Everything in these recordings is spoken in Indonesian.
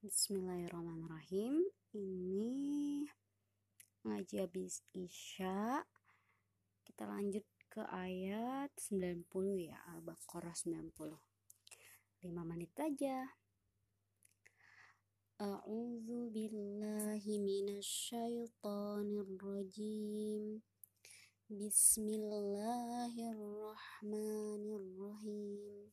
Bismillahirrahmanirrahim. Ini ngaji habis Isya. Kita lanjut ke ayat 90 ya, Al-Baqarah 90. 5 menit aja. A'udzu billahi minasyaitonir rajim. Bismillahirrahmanirrahim.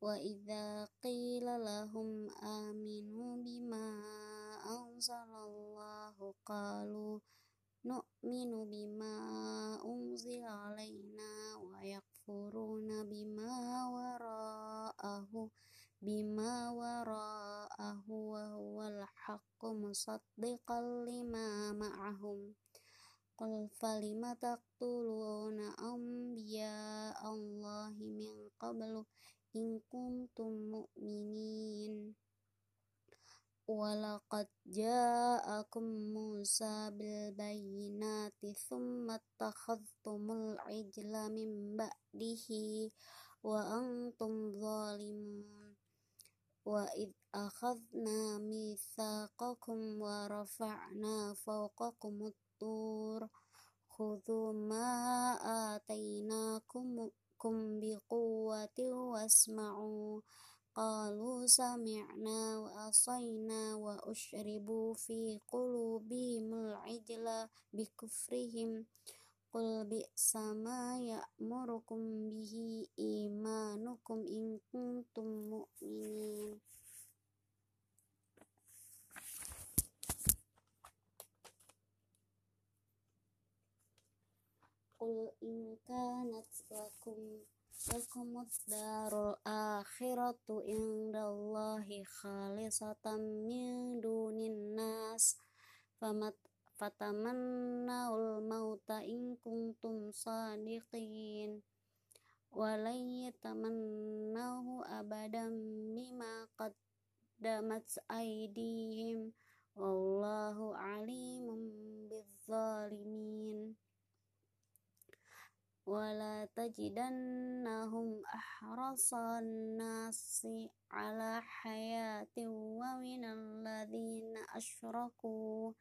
وإذا قيل لهم آمنوا بما أنزل الله قالوا نؤمن بما أنزل علينا ويكفرون بما وراءه بما وراءه وهو الحق مصدقا لما معهم قل فلم تقتلون أنبياء الله من قبل in kuntum mu'minin. Walaqad ja'akum Musa bil bayyinati thumma takhadhtumul ijla min ba'dihi wa antum zalimun. Wa id akhadna mitsaqakum wa rafa'na fawqakum tur. Khudhu ma atainakum kum biquwwati wasma'u qalu sami'na wa asayna wa ushribu fi qulubihimul ijla bikufrihim qul bi'sa ma ya'murukum bihi imanukum in kuntum mu'minin Qul in kanat lakum lakumud darul akhiratu indallahi khalisatan min dunin nas. Famat fatamannaul mauta in kuntum sadiqin. Walay yatamannahu abadan bima qaddamat aydihim. Wallahu alimun bizzalimin wala tajidannahum ahrasan nasi ala hayati wa minal ladhina asyraku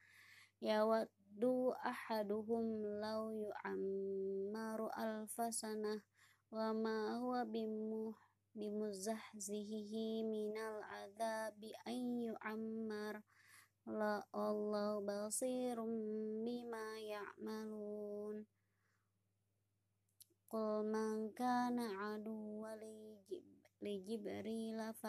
yawaddu ahaduhum law yu'ammaru alfasanah wa ma huwa bimuh bimuzahzihi minal adzabi an yu'ammar. La Allah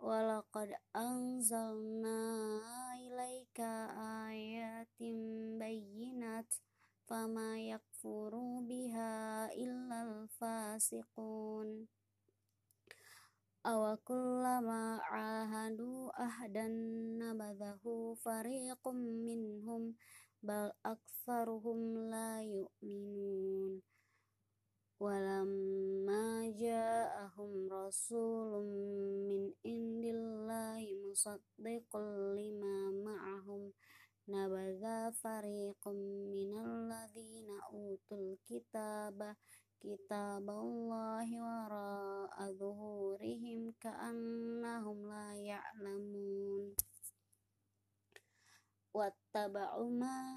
Walaqad anzalna ilaika ayatin bayyinat fama yakfuru biha illal fasiqun. Awakullama ahadu ahdan nabadahu fariqum minhum bal aktsaruhum la yu'minun walamma ja'ahum rasulun min indillahi musaddiqul lima ma'ahum. Nabadha fariqum minal ladzina utul kitaba kitaballahi wara'a zuhurihim ka'annahum la ya'lamun. Wattaba'u ma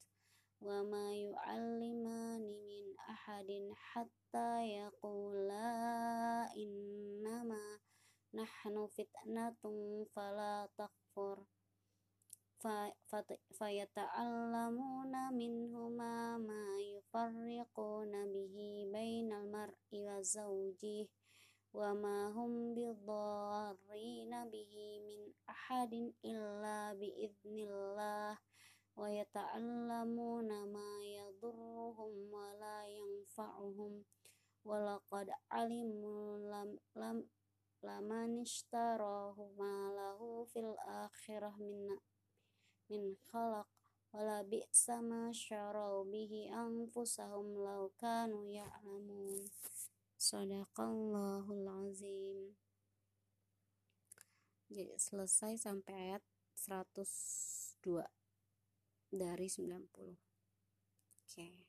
wa ma yu'allimani min ahadin hatta yaqula innama nahnu fitnatun fala takfur. Fayata'allamuna minhuma ma yufarriquna bihi bainal mar'i wa zawjih wa ma hum bidharrina bihi min ahadin illa biidnillah ويتعلمون ما يضرهم ولا ينفعهم ولقد علموا لم لم لمن اشتراه ما له في الآخرة من min khalaq wala bi'sa ma syarau bihi anfusahum law kanu ya'lamun sadaqallahul azim jadi selesai sampai ayat 102 dari 90 oke okay.